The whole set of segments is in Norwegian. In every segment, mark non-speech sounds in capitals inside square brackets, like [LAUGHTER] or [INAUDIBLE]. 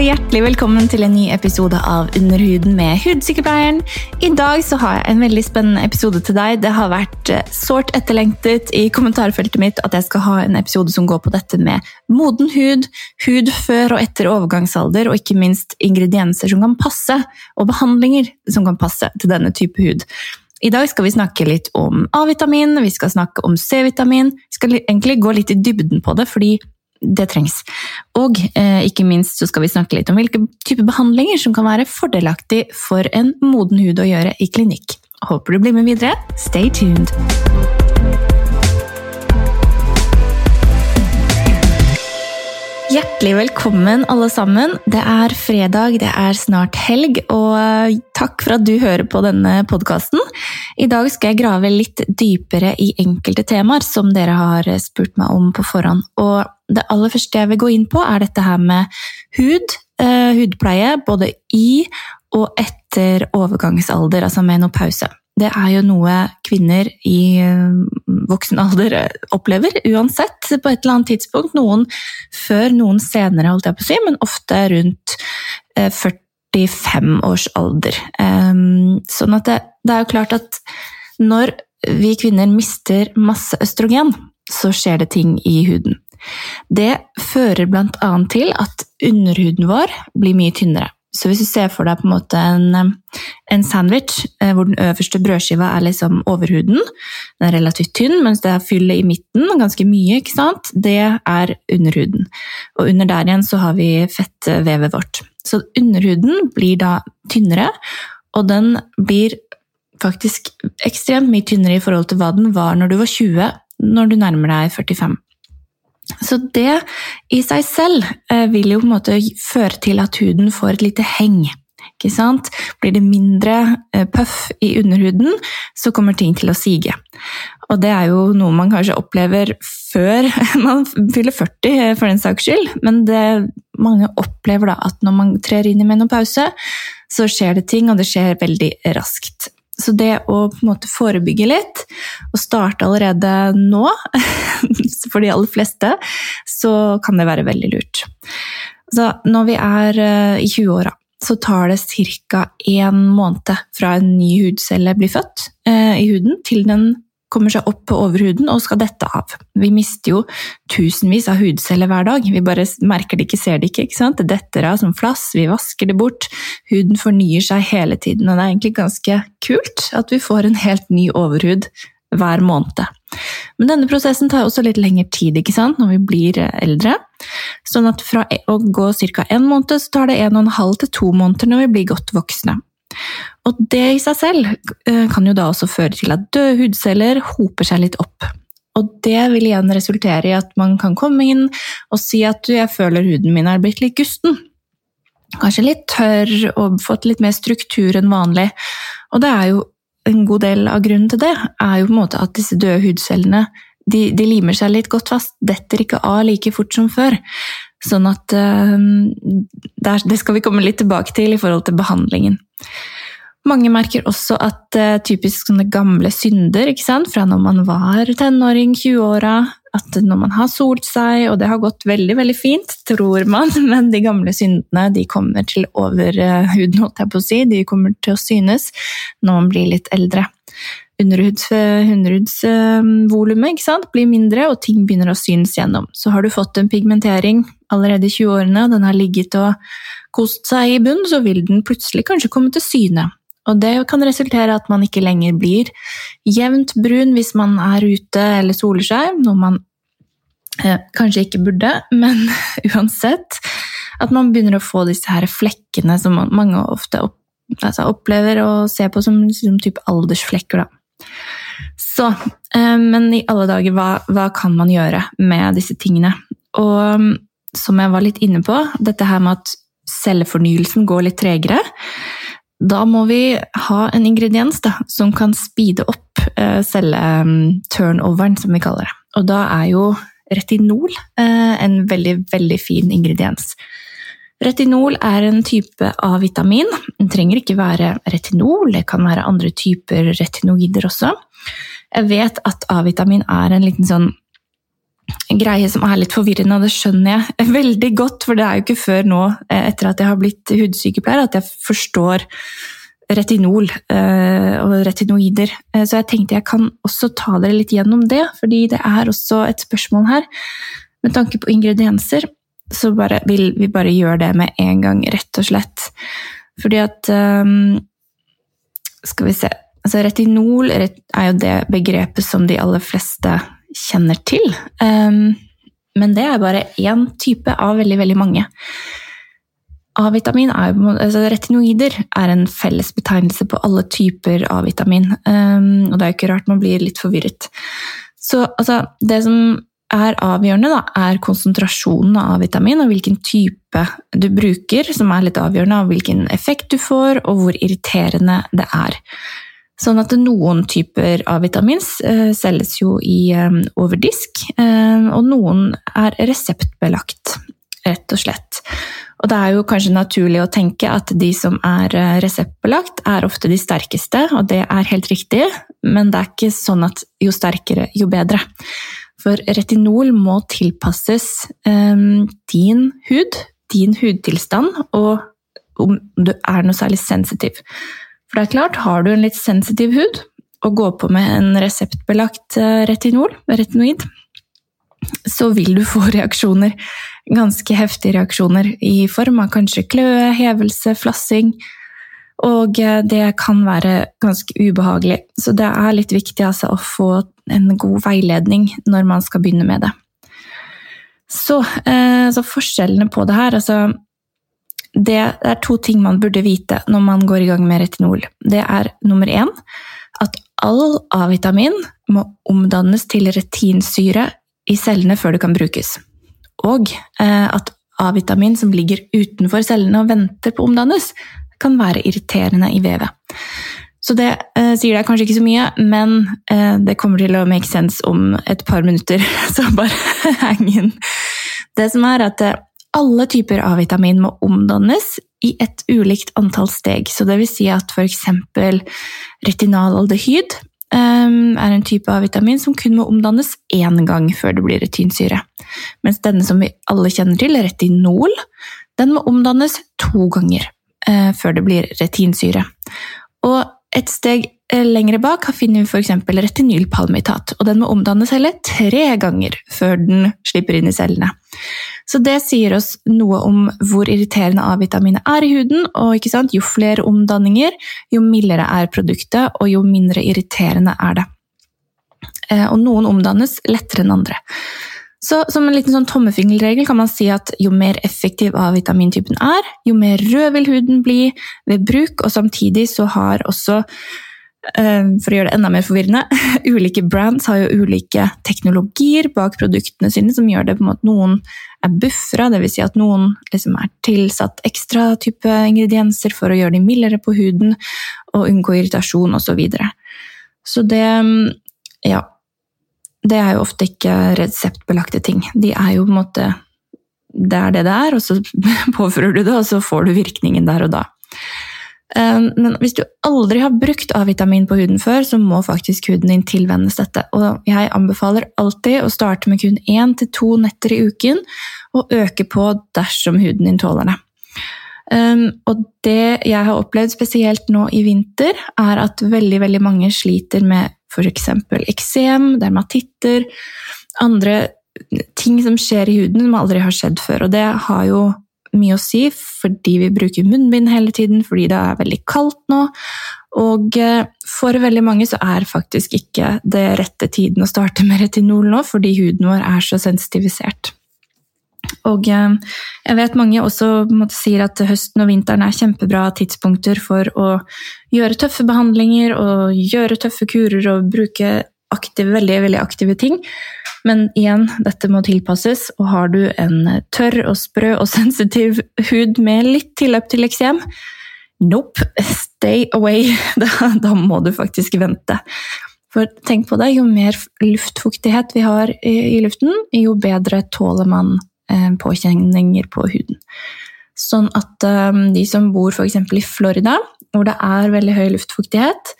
og hjertelig velkommen til en ny episode av Underhuden med hudsykepleieren. I dag så har jeg en veldig spennende episode til deg. Det har vært eh, sårt etterlengtet i kommentarfeltet mitt at jeg skal ha en episode som går på dette med moden hud, hud før og etter overgangsalder, og ikke minst ingredienser som kan passe, og behandlinger som kan passe til denne type hud. I dag skal vi snakke litt om A-vitamin, vi skal snakke om C-vitamin. Vi skal egentlig gå litt i dybden på det, fordi det trengs. Og eh, ikke minst så skal vi snakke litt om hvilke typer behandlinger som kan være fordelaktig for en moden hud å gjøre i klinikk. Håper du blir med videre. Stay tuned! Hjertelig velkommen, alle sammen. Det er fredag, det er snart helg, og eh, takk for at du hører på denne podkasten. I dag skal jeg grave litt dypere i enkelte temaer som dere har spurt meg om på forhånd. Og det aller første jeg vil gå inn på, er dette her med hud, eh, hudpleie, både i og etter overgangsalder, altså med noe pause det er jo noe kvinner i eh, voksen alder opplever, uansett, på et eller annet tidspunkt. Noen før, noen senere, holdt jeg på å si, men ofte rundt 45 eh, års alder. Ehm, sånn at det, det er jo klart at når vi kvinner mister masse østrogen, så skjer det ting i huden. Det fører bl.a. til at underhuden vår blir mye tynnere. Så hvis du ser for deg på en måte en, en sandwich eh, hvor den øverste brødskiva er liksom overhuden, den er relativt tynn, mens det er fyllet i midten, ganske mye, ikke sant, det er underhuden. Og under der igjen så har vi fettvevet vårt. Så underhuden blir da tynnere, og den blir faktisk ekstremt mye tynnere i forhold til hva den var når du var 20, når du nærmer deg 45. Så det i seg selv eh, vil jo på en måte føre til at huden får et lite heng. Ikke sant? Blir det mindre eh, puff i underhuden, så kommer ting til å sige. Og det er jo noe man kanskje opplever før [LAUGHS] man fyller 40, eh, for den saks skyld. Men det mange opplever da at når man trer inn i menopause, så skjer det ting, og det skjer veldig raskt. Så det å på en måte forebygge litt, og starte allerede nå, [LAUGHS] [LAUGHS] for de aller fleste, så kan det være veldig lurt. Så når vi er eh, i 20-åra, så tar det ca. én måned fra en ny hudcelle blir født eh, i huden, til den kommer seg opp på overhuden og skal dette av. Vi mister jo tusenvis av hudceller hver dag. Vi bare merker det ikke, ser det ikke. ikke sant? Det detter av som flass, vi vasker det bort. Huden fornyer seg hele tiden, og det er egentlig ganske kult at vi får en helt ny overhud hver måned. Men denne prosessen tar også litt lengre tid ikke sant? når vi blir eldre. Sånn at fra å gå ca. én måned, så tar det en og en halv til to måneder når vi blir godt voksne. Og det i seg selv eh, kan jo da også føre til at døde hudceller hoper seg litt opp. Og det vil igjen resultere i at man kan komme inn og si at du, jeg føler huden min er blitt litt gusten. Kanskje litt tørr og fått litt mer struktur enn vanlig. Og det er jo en god del av grunnen til det, er jo på en måte at disse døde hudcellene de, de limer seg litt godt fast, detter ikke av like fort som før. Sånn at uh, Det skal vi komme litt tilbake til i forhold til behandlingen. Mange merker også at uh, typisk sånne gamle synder fra når man var tenåring, 20-åra, at når man har solt seg, og det har gått veldig veldig fint, tror man, [LAUGHS] men de gamle syndene de kommer til overhuden, holdt jeg på å si. De kommer til å synes når man blir litt eldre. Underhudsvolumet blir mindre, og ting begynner å synes gjennom. Så har du fått en pigmentering allerede i 20-årene, og den har ligget og kost seg i bunn, så vil den plutselig kanskje komme til syne. Og det kan resultere at man ikke lenger blir jevnt brun hvis man er ute eller soler seg, noe man eh, kanskje ikke burde, men [LAUGHS] uansett. At man begynner å få disse her flekkene som mange ofte opp, altså opplever og ser på som, som type aldersflekker. Da. Så, eh, men i alle dager, hva, hva, kan man gjøre med disse tingene? Og som jeg var litt inne på, dette her med at cellefornyelsen går litt tregere. Da må vi ha en ingrediens da, som kan speede opp eh, celleturnoveren, som vi kaller det. Og da er jo retinol eh, en veldig, veldig fin ingrediens. Retinol er en type A-vitamin. Den trenger ikke være retinol, det kan være andre typer retinoider også. Jeg vet at A-vitamin er en liten sånn greie som er litt forvirrende, og det skjønner jeg [LAUGHS] veldig godt, for det er jo ikke før nå, eh, etter at jeg har blitt hudsykepleier, at jeg forstår retinol eh, og retinoider. Eh, så jeg tenkte jeg kan også ta dere litt gjennom det, fordi det er også et spørsmål her. Med tanke på ingredienser så bare, vil vi bare gjøre det med en gang, rett og slett. Fordi at Skal vi se altså Retinol er jo det begrepet som de aller fleste kjenner til. Um, men det er bare én type av veldig, veldig mange. A-vitamin altså Retinoider er en fellesbetegnelse på alle typer A-vitamin. Um, og det er jo ikke rart man blir litt forvirret. Så altså, det som er avgjørende, da, er konsentrasjonen av A-vitamin og hvilken type du bruker, som er litt avgjørende av hvilken effekt du får, og hvor irriterende det er. Sånn at noen typer A-vitamins eh, selges jo i eh, overdisk, eh, og noen er reseptbelagt, rett og slett. Og det er jo kanskje naturlig å tenke at de som er reseptbelagt, er ofte de sterkeste, og det er helt riktig, men det er ikke sånn at jo sterkere, jo bedre. For retinol må tilpasses din hud, din hudtilstand, og om du er noe særlig sensitiv. For det er klart, har du en litt sensitiv hud og går på med en reseptbelagt eh, retinol, retinoid, så vil du få [LAUGHS] reaksjoner. Ganske heftige reaksjoner i form av kanskje kløe, hevelse, flassing. Og eh, det kan være ganske ubehagelig. Så det er litt viktig altså, å få en god veiledning når man skal begynne med det. Så, eh, så forskjellene på det her altså, det er to ting man burde vite når man går i gang med retinol. Det er nummer én at all A-vitamin må omdannes til retinsyre i cellene før det kan brukes. Og eh, at A-vitamin som ligger utenfor cellene og venter på å omdannes, kan være irriterende i vevet. Så det eh, sier deg kanskje ikke så mye, men eh, det kommer til å make sense om et par minutter, [LAUGHS] så bare [LAUGHS] heng inn. Det som er at eh, alle typer A-vitamin må omdannes i et ulikt antall steg. Så det vil si at f.eks. retinalaldehyd um, er en type A-vitamin som kun må omdannes én gang før det blir retinsyre. Mens denne som vi alle kjenner til, retinol, den må omdannes to ganger uh, før det blir retinsyre. Og et steg eh, lengre bak finner vi f.eks. retinylpalmitat, og den må omdannes hele tre ganger før den slipper inn i cellene. Så det sier oss noe om hvor irriterende A-vitaminet er i huden, og jo flere omdanninger, jo mildere er produktet, og jo mindre irriterende er det. Eh, og noen omdannes lettere enn andre. Så som en liten sånn tommefingerregel kan man si at jo mer effektiv A-vitamintypen er, jo mer rød vil huden bli ved bruk, og samtidig så har også Eh, for å gjøre det enda mer forvirrende, [LAUGHS] ulike brands har jo ulike teknologier bak produktene sine som gjør det på en måte Noen er buffra, dvs. Si at noen liksom er tilsatt ekstra type ingredienser for å gjøre de mildere på huden og unngå irritasjon osv. Så, videre. så det Ja. Det er jo ofte ikke reseptbelagte ting. De er jo på en måte Det er det det er, og så [LAUGHS] påfører du det, og så får du virkningen der og da. Ehm, men hvis du aldri har brukt A-vitamin på huden før, så må faktisk huden din tilvennes dette. Og jeg anbefaler alltid å starte med kun én til to netter i uken, og øke på dersom huden din tåler det. Ehm, og det jeg har opplevd spesielt nå i vinter, er at veldig, veldig mange sliter med f.eks. eksem, dermatitter, andre ting som skjer i huden som aldri har skjedd før. Og det har jo mye å si fordi vi bruker munnbind hele tiden, fordi det er veldig kaldt nå. Og eh, for veldig mange så er faktisk ikke det rette tiden å starte med retinol nå, fordi huden vår er så sensitivisert. Og eh, jeg vet mange også sier at høsten og vinteren er kjempebra tidspunkter for å gjøre tøffe behandlinger og gjøre tøffe kurer og bruke aktive, veldig, veldig aktive ting. Men igjen, dette må tilpasses, og har du en tørr og sprø og sensitiv hud med litt tilløp til eksem, nope, stay away. [LAUGHS] Da, da, må du faktisk vente. For tenk på det, jo mer luftfuktighet vi har i, i luften, jo bedre tåler man eh, påkjenninger på huden. Sånn at eh, de som bor f.eks. i Florida, hvor det er veldig høy luftfuktighet,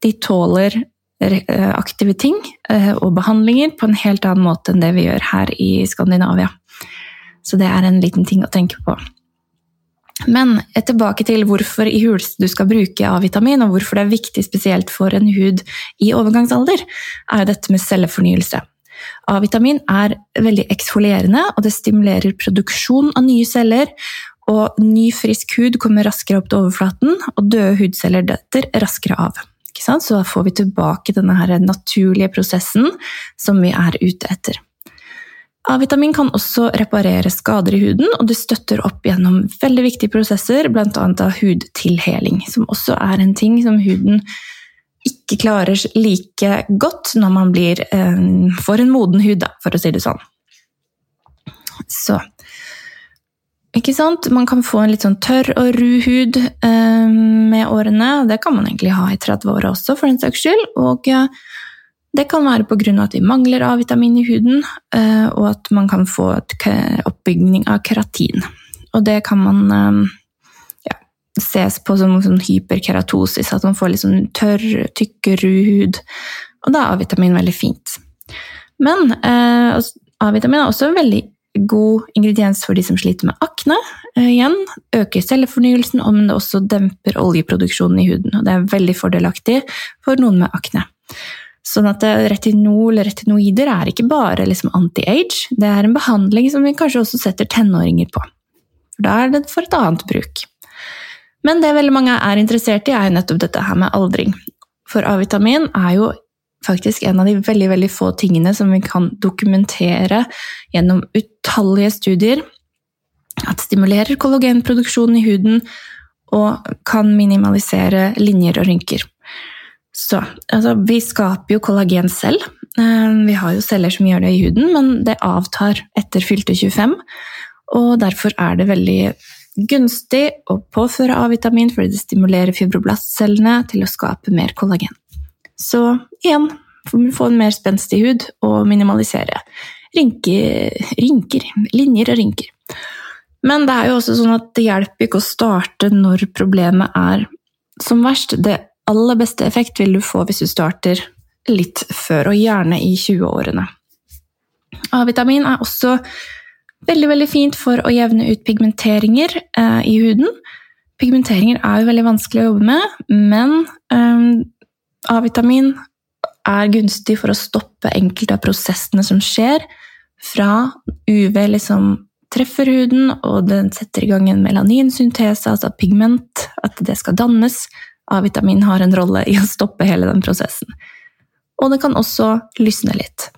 de tåler aktive ting og behandlinger på en helt annen måte enn det vi gjør her i Skandinavia. Så det er en liten ting å tenke på. Men tilbake til hvorfor i huleste du skal bruke A-vitamin, og hvorfor det er viktig spesielt for en hud i overgangsalder, er dette med cellefornyelse. A-vitamin er veldig eksfolierende, og det stimulerer produksjon av nye celler. Og ny, frisk hud kommer raskere opp til overflaten, og døde hudceller detter raskere av. Så da får vi tilbake denne naturlige prosessen som vi er ute etter. A-vitamin kan også reparere skader i huden, og det støtter opp gjennom veldig viktige prosesser, bl.a. av hudtilheling, som også er en ting som huden ikke klarer like godt når man blir eh, får en moden hud, da, for å si det sånn. Så Ikke sant? Man kan få en litt sånn tørr og ru hud eh, med årene, og det kan man egentlig ha i 30-åra også, for den saks skyld. Og eh, det kan være pga. at vi mangler A-vitamin i huden, eh, og at man kan få oppbygging av keratin. Og det kan man eh, ja, ses på som sånn hyperkeratosis, at man får litt sånn tørr, tykk, ru hud. Og da er A-vitamin veldig fint. Men eh, A-vitamin er også veldig god ingrediens for de som sliter med akne. igjen, øker cellefornyelsen, men det også demper oljeproduksjonen i huden. Og det er veldig fordelaktig for noen med akne. Sånn at retinol, retinoider, er ikke bare liksom anti-age, det er en behandling som vi kanskje også setter tenåringer på. For da er det for et annet bruk. Men det veldig mange er interessert i, er jo nettopp dette her med aldring. For A-vitamin er jo faktisk en av de veldig, veldig få tingene som vi kan dokumentere gjennom utallige studier. At stimulerer kollagenproduksjonen i huden og kan minimalisere linjer og rynker. Så altså, vi skaper jo kollagen selv. Eh, vi har jo celler som gjør det i huden, men det avtar etter fylte 25. Og derfor er det veldig gunstig å påføre A-vitamin fordi det stimulerer fibroblastcellene til å skape mer kollagen. Så igjen få en mer spenstig hud og minimalisere rynker, rynker, linjer og rynker. Men det er jo også sånn at det hjelper ikke å starte når problemet er som verst. Det aller beste effekt vil du få hvis du starter litt før, og gjerne i 20-årene. A-vitamin er også veldig veldig fint for å jevne ut pigmenteringer eh, i huden. Pigmenteringer er jo veldig vanskelig å jobbe med, men eh, A-vitamin er gunstig for å stoppe enkelte av prosessene som skjer fra UV liksom treffer huden, og den setter i gang en melaninsyntese, altså pigment, at det skal dannes, A-vitamin har en rolle i å stoppe hele den prosessen. Og det kan også lysne litt.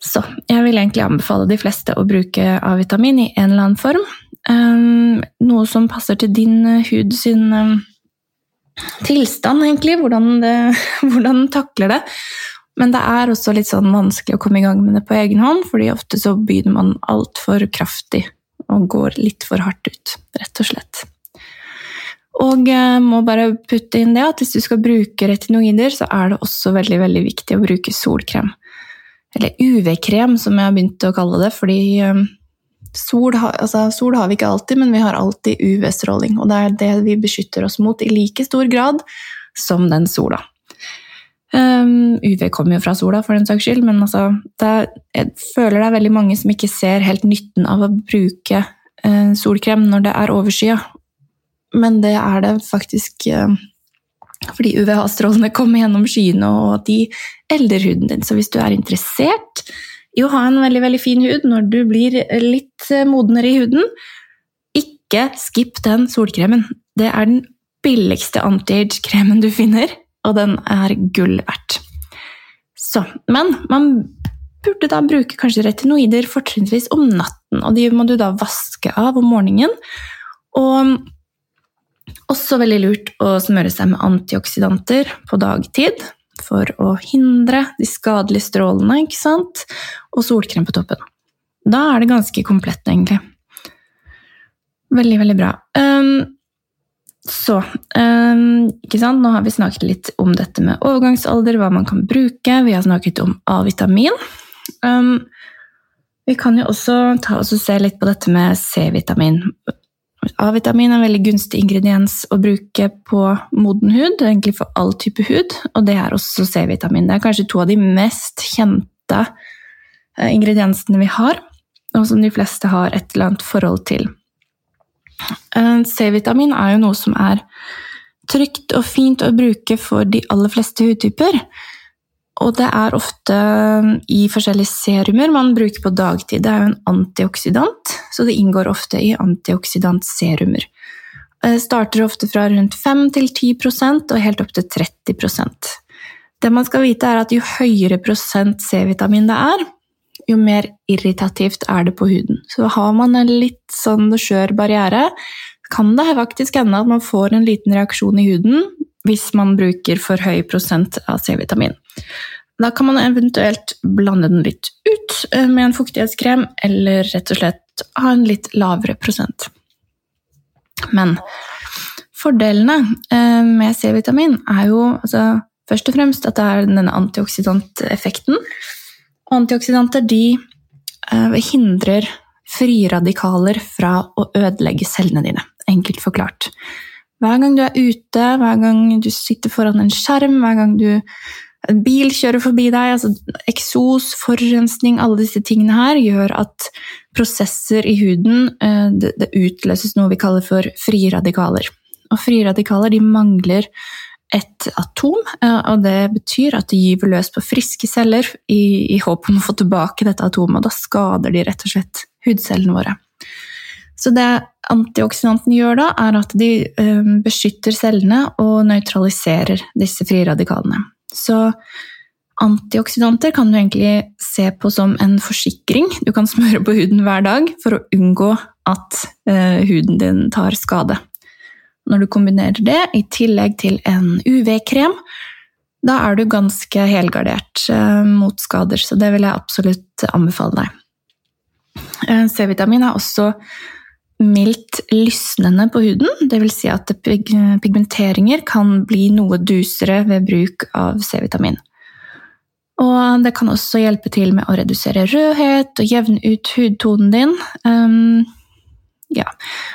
Så jeg vil egentlig anbefale de fleste å bruke A-vitamin i en eller annen form. Um, noe som passer til din hud sin um, tilstand, egentlig. Hvordan, det, [LAUGHS] hvordan takler det. Men det er også litt sånn vanskelig å komme i gang med det på egen hånd, fordi ofte så begynner man altfor kraftig og går litt for hardt ut, rett og slett. Og jeg må bare putte inn det at hvis du skal bruke retinoider, så er det også veldig, veldig viktig å bruke solkrem. Eller UV-krem, som jeg har begynt å kalle det, fordi um, sol, altså, sol, har vi ikke alltid, men vi har alltid UV-stråling. Og det er det vi beskytter oss mot i like stor grad som den sola. Um, UV kommer jo fra sola, for den saks skyld, men altså, er, jeg føler det er veldig mange som ikke ser helt nytten av å bruke uh, solkrem når det er overskya, men det er det faktisk uh, fordi UVA-strålene [LAUGHS] kommer gjennom skyene, og de elder huden din. Så hvis du er interessert å ha en veldig, veldig fin hud når du blir litt eh, modnere i huden, ikke skipp den solkremen. Det er den billigste anti-age-kremen du finner, og den er gull verdt. Så, men man burde da bruke kanskje retinoider fortrinnsvis om natten, og de må du da vaske av om morgenen. Og også veldig lurt å smøre seg med antioksidanter på dagtid for å hindre de skadelige strålene, ikke sant? Og solkrem på toppen. Da er det ganske komplett, egentlig. Veldig, veldig bra. Um, så um, ikke sant? Nå har vi snakket litt om dette med overgangsalder, hva man kan bruke. Vi har snakket om A-vitamin. Um, vi kan jo også ta oss og se litt på dette med C-vitamin. A-vitamin er en veldig gunstig ingrediens å bruke på moden hud, egentlig for all type hud, og det er også C-vitamin. Det er kanskje to av de mest kjente eh, ingrediensene vi har, og som de fleste har et eller annet forhold til. Eh, C-vitamin er jo noe som er trygt og fint å bruke for de aller fleste hudtyper. Og det er ofte i forskjellige serumer man bruker på dagtid. Det er jo en antioksidant, så det inngår ofte i antioksidantserumer. Det eh, starter ofte fra rundt 5 til 10 og helt opp til 30 Det man skal vite, er at jo høyere prosent C-vitamin det er, jo mer irritativt er det på huden. Så har man en litt sånn skjør barriere, kan det faktisk hende at man får en liten reaksjon i huden hvis man bruker for høy prosent av C-vitamin. Da kan man eventuelt blande den litt ut eh, med en fuktighetskrem, eller rett og slett ha en litt lavere prosent. Men fordelene eh, med C-vitamin er jo altså, først og fremst at det er denne antioksidanteffekten. Antioksidanter de hindrer hindrer friradikaler fra å ødelegge cellene dine, enkelt forklart. Hver gang du er ute, hver gang du sitter foran en skjerm, hver gang du, en bil kjører forbi deg, altså eksos, forurensning, alle disse tingene her gjør at prosesser i huden eh, det, det utløses noe vi kaller for friradikaler. Og friradikaler de mangler et atom, eh, og det betyr at de gyver løs på friske celler i, i håp om å få tilbake dette atomet, og da skader de rett og slett hudcellene våre. Så det antioksidanten gjør da, er at de beskytter cellene og nøytraliserer disse frie radikalene. Så antioksidanter kan du egentlig se på som en forsikring du kan smøre på huden hver dag for å unngå at uh, huden din tar skade. Når du kombinerer det i tillegg til en UV-krem, da er du ganske helgardert uh, mot skader, så det vil jeg absolutt anbefale deg. Uh, C-vitamin er også mildt lysnende på huden, dvs. Si at pigmenteringer kan bli noe dusere ved bruk av C-vitamin. Og det kan også hjelpe til med å redusere rødhet og jevne ut hudtonen din. Um, ja.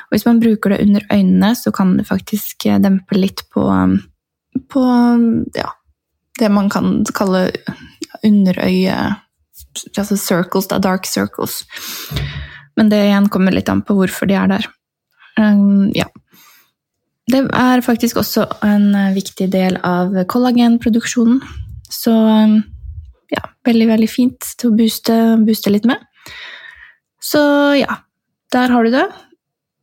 Og hvis man bruker det under øynene, så kan det faktisk dempe litt på, på ja, det man kan kalle underøye Altså circles, da, dark circles. Men det igjen kommer litt an på hvorfor de er der. Um, ja. Det er faktisk også en eh, viktig del av kollagenproduksjonen. Så um, ja, veldig, veldig fint til å booste, booste litt med. Så ja, der har du det.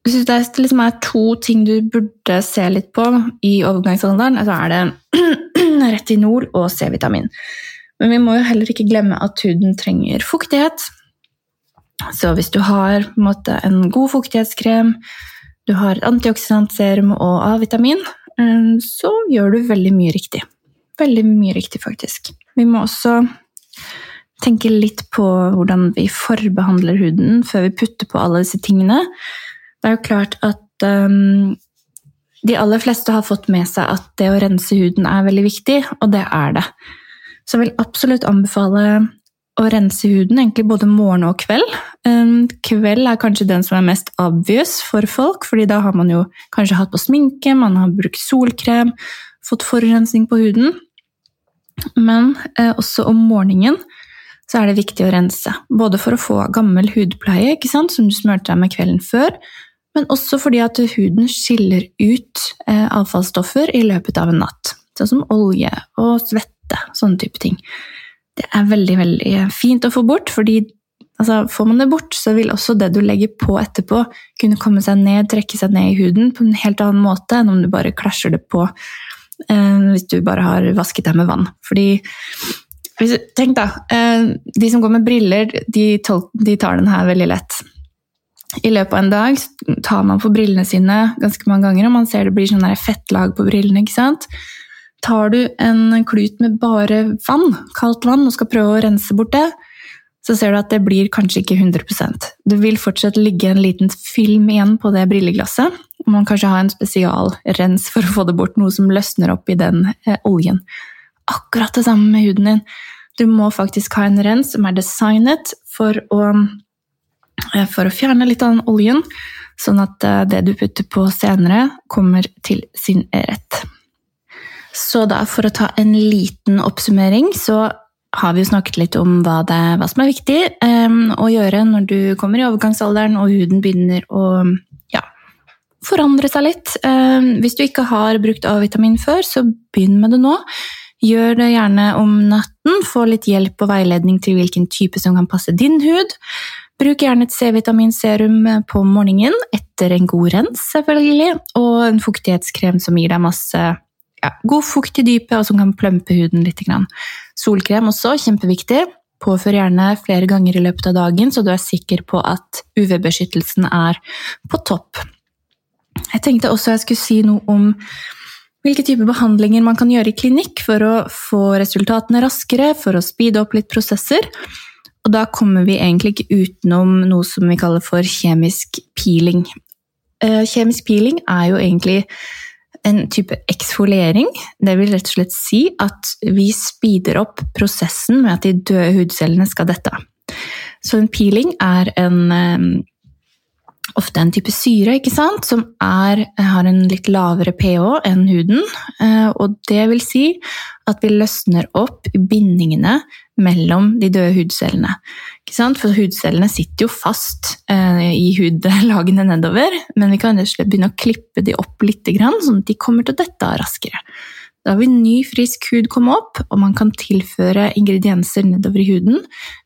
Jeg det liksom er to ting du burde se litt på i overgangsalderen. Så er det [CLEARS THROAT] retinol og C-vitamin. Men vi må jo heller ikke glemme at huden trenger fuktighet. Så hvis du har en, måte, en god fuktighetskrem, du har antioksidantserum og A-vitamin, eh, så gjør du veldig mye riktig. Veldig mye riktig, faktisk. Vi må også tenke litt på hvordan vi forbehandler huden før vi putter på alle disse tingene. Det er jo klart at um, de aller fleste har fått med seg at det å rense huden er veldig viktig, og det er det. Så jeg vil absolutt anbefale å rense huden egentlig både morgen og kveld. Kveld er kanskje den som er mest obvious for folk, fordi da har man jo kanskje hatt på sminke, man har brukt solkrem, fått forurensning på huden. Men eh, også om morgenen så er det viktig å rense. Både for å få gammel hudpleie, som du smurte deg med kvelden før, men også fordi at huden skiller ut eh, avfallsstoffer i løpet av en natt. Sånn som olje og svette, sånne type ting det er veldig, veldig fint å få bort, fordi altså, får man det bort, så vil også det du legger på etterpå, kunne komme seg ned, trekke seg ned i huden på en helt annen måte enn om du bare klasjer det på eh, hvis du bare har vasket deg med vann. Fordi Tenk, da. Eh, de som går med briller, de, de tar den her veldig lett. I løpet av en dag tar man på brillene sine ganske mange ganger, og man ser det blir sånn fettlag på brillene. ikke sant? Tar du en klut med bare vann, kaldt vann, og skal prøve å rense bort det, så ser du at det blir kanskje ikke 100% Det vil fortsatt ligge en liten film igjen på det brilleglasset. Og man kanskje ha en spesialrens for å få det bort, noe som løsner opp i den eh, oljen. Akkurat det samme med huden din. Du må faktisk ha en rens som er designet for å, eh, for å fjerne litt av den oljen, sånn at eh, det du putter på senere, kommer til sin rett. Så da, for å ta en liten oppsummering, så har vi jo snakket litt om hva, det, hva som er viktig um, å gjøre når du kommer i overgangsalderen og huden begynner å ja, forandre seg litt. Um, hvis du ikke har brukt A-vitamin før, så begynn med det nå. Gjør det gjerne om natten, få litt hjelp og veiledning til hvilken type som kan passe din hud. Bruk gjerne et C-vitaminserum på morgenen etter en god rens, selvfølgelig, og en fuktighetskrem som gir deg masse ja, god fukt i dypet, og som kan plømpe huden litt. Solkrem også, kjempeviktig. Påfør gjerne flere ganger i løpet av dagen, så du er sikker på at UV-beskyttelsen er på topp. Jeg tenkte også jeg skulle si noe om hvilke typer behandlinger man kan gjøre i klinikk for å få resultatene raskere, for å speede opp litt prosesser. Og da kommer vi egentlig ikke utenom noe som vi kaller for kjemisk peeling. Eh, kjemisk peeling er jo egentlig en type eksfoliering. Det vil rett og slett si at vi speeder opp prosessen med at de døde hudcellene skal dette av. Så en peeling er en, eh, ofte en type syre som er, har en litt lavere pH enn huden. Eh, og det vil si at vi løsner opp bindingene mellom de døde hudcellene. For hudcellene sitter jo fast eh, i hudlagene nedover, men vi kan begynne å klippe de opp litt, sånn at de kommer til å dette av raskere. Da vil ny, frisk hud komme opp, og man kan tilføre ingredienser nedover i huden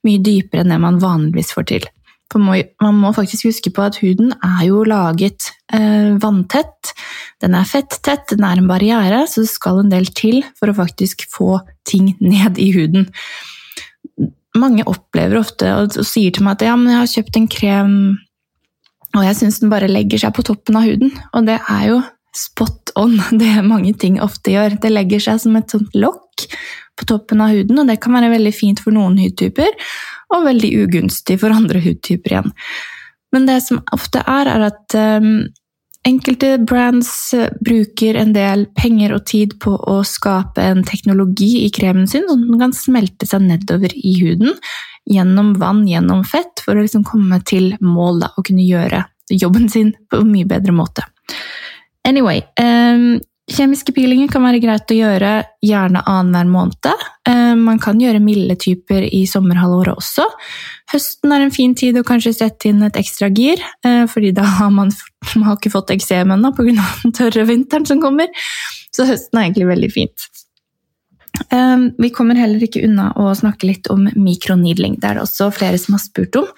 mye dypere enn det man vanligvis får til. For man må faktisk huske på at huden er jo laget eh, vanntett. Den er fetttett, den er en barriere, så det skal en del til for å faktisk få ting ned i huden mange opplever ofte og, og, sier til meg at ja, men jeg har kjøpt en krem, og jeg syns den bare legger seg på toppen av huden. Og det er jo spot on, [LAUGHS] det mange ting ofte gjør. Det legger seg som et sånt lokk på toppen av huden, og det kan være veldig fint for noen hudtyper, og veldig ugunstig for andre hudtyper igjen. Men det som ofte er, er at um, Enkelte brands eh, bruker en del penger og tid på å skape en teknologi i kremen sin, sånn den kan smelte seg nedover i huden gjennom vann, gjennom fett, for å liksom komme til mål da, og kunne gjøre jobben sin på en mye bedre måte. Anyway, um, Kjemiske peelinger kan være greit å gjøre gjerne annenhver måned. Eh, man kan gjøre milde typer i sommerhalvåret også. Høsten er en fin tid å kanskje sette inn et ekstra gir, eh, fordi da har man, [LAUGHS] man har ikke fått eksem ennå pga. den tørre vinteren som kommer. Så høsten er egentlig veldig fint. Eh, vi kommer heller ikke unna å snakke litt om mikroneedling. Det er det også flere som har spurt om.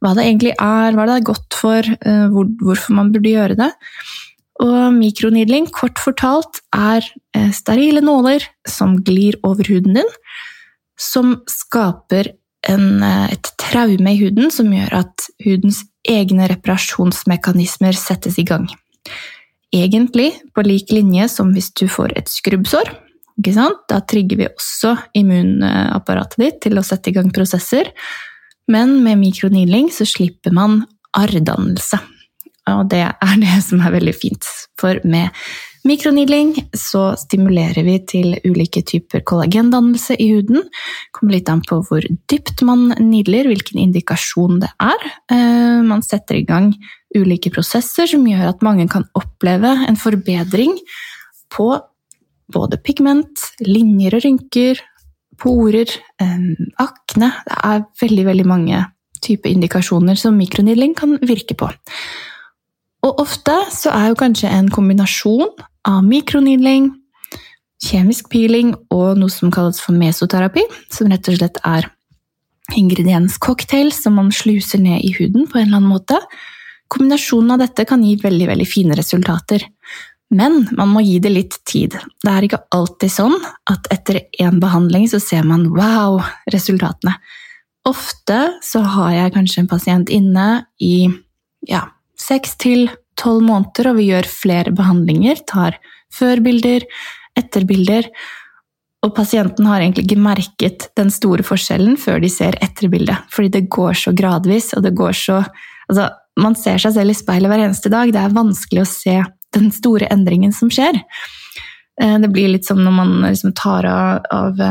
Hva det egentlig er, hva det er godt for, hvorfor man burde gjøre det. Og mikronidling, kort fortalt, er eh, sterile nåler som glir over huden din, som skaper en, eh, et traume i huden som gjør at hudens egne reparasjonsmekanismer settes i gang. Egentlig på lik linje som hvis du får et skrubbsår. Da trigger vi også immunapparatet ditt til å sette i gang prosesser. Men med mikronidling så slipper man arrdannelse. Og det er det som er veldig fint. For med mikronidling så stimulerer vi til ulike typer kollagendannelse i huden. Kommer litt an på hvor dypt man nidler, hvilken indikasjon det er. Eh, man setter i gang ulike prosesser som gjør at mange kan oppleve en forbedring på både pigment, linjer og rynker, porer, eh, akne Det er veldig, veldig mange typer indikasjoner som mikronidling kan virke på. Og ofte så er jo kanskje en kombinasjon av mikronidling, kjemisk peeling og noe som kalles for mesoterapi, som rett og slett er ingredienscocktail som man sluser ned i huden på en eller annen måte. Kombinasjonen av dette kan gi veldig, veldig fine resultater. Men man må gi det litt tid. Det er ikke alltid sånn at etter én behandling så ser man wow, resultatene. Ofte så har jeg kanskje en pasient inne i ja, seks til tolv måneder, og vi gjør flere behandlinger. Tar førbilder, etterbilder. Og pasienten har egentlig ikke merket den store forskjellen før de ser etterbildet. Fordi det går så gradvis, og det går så Altså, man ser seg selv i speilet hver eneste dag. Det er vanskelig å se den store endringen som skjer. Eh, det blir litt som når man liksom tar av, av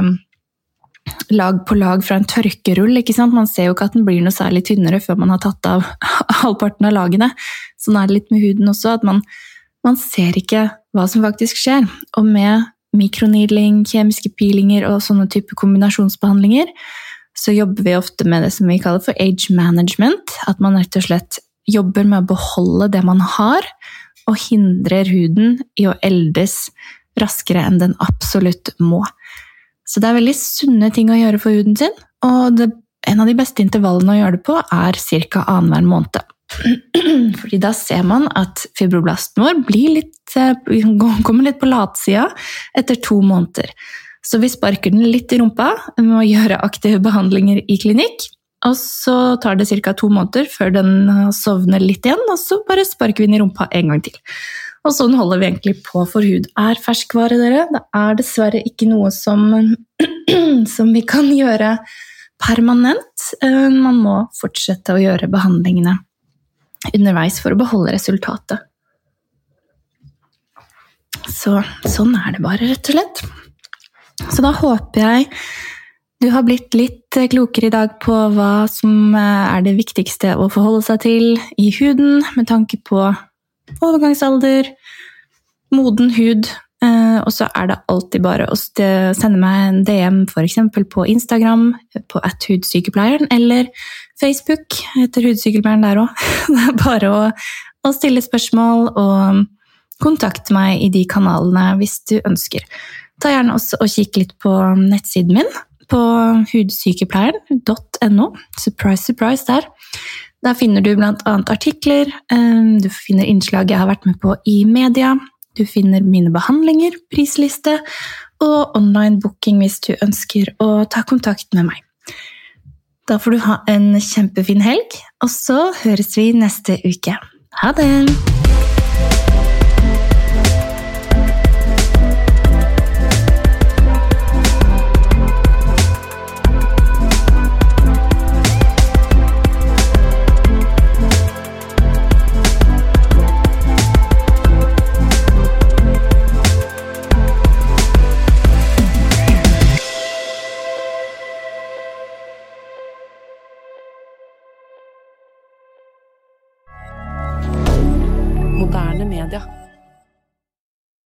lag på lag fra en tørkerull. ikke sant? Man ser jo ikke at den blir noe særlig tynnere før man har tatt av [LAUGHS] halvparten av lagene. Sånn er det litt med huden også, at man, man ser ikke hva som faktisk skjer. Og med mikroneedling, kjemiske peelinger og sånne type kombinasjonsbehandlinger, så jobber vi ofte med det som vi kaller for age management. At man rett og slett jobber med å beholde det man har, og hindrer huden i å eldes raskere enn den absolutt må. Så det er veldig sunne ting å gjøre for huden sin, og det, en av de beste intervallene å gjøre det på er ca. annenhver måned. [CLEARS THROAT] Fordi da ser man at fibroblasten vår litt, eh, [LAUGHS] kommer litt på latsida etter to måneder. Så vi sparker den litt i rumpa med å gjøre aktive behandlinger i klinikk. Og så tar det ca. to måneder før den sovner litt igjen, og så bare sparker vi den i rumpa en gang til. Og sånn holder vi egentlig på, for hud er ferskvare, dere. Det er dessverre ikke noe som, [CLEARS THROAT] som vi kan gjøre permanent. Eh, man må fortsette å gjøre behandlingene underveis for å beholde resultatet. Så sånn er det bare, rett og slett. Så da håper jeg du har blitt litt klokere i dag på hva som er det viktigste å forholde seg til i huden med tanke på overgangsalder, moden hud, Uh, og så er det alltid bare å sende meg en DM f.eks. på Instagram på athudsykepleieren, eller Facebook etter Hudsykepleieren der òg. [LAUGHS] Det er bare å, å stille spørsmål og kontakte meg i de kanalene hvis du ønsker. Ta gjerne også og kikk litt på nettsiden min, på hudsykepleieren.no. Surprise, surprise der. Der finner du bl.a. artikler, eh, du finner innslag jeg har vært med på i media, du finner mine behandlinger, prisliste og online booking hvis du ønsker å ta kontakt med meg. Da får du ha en kjempefin helg, og så høres vi neste uke. Ha det!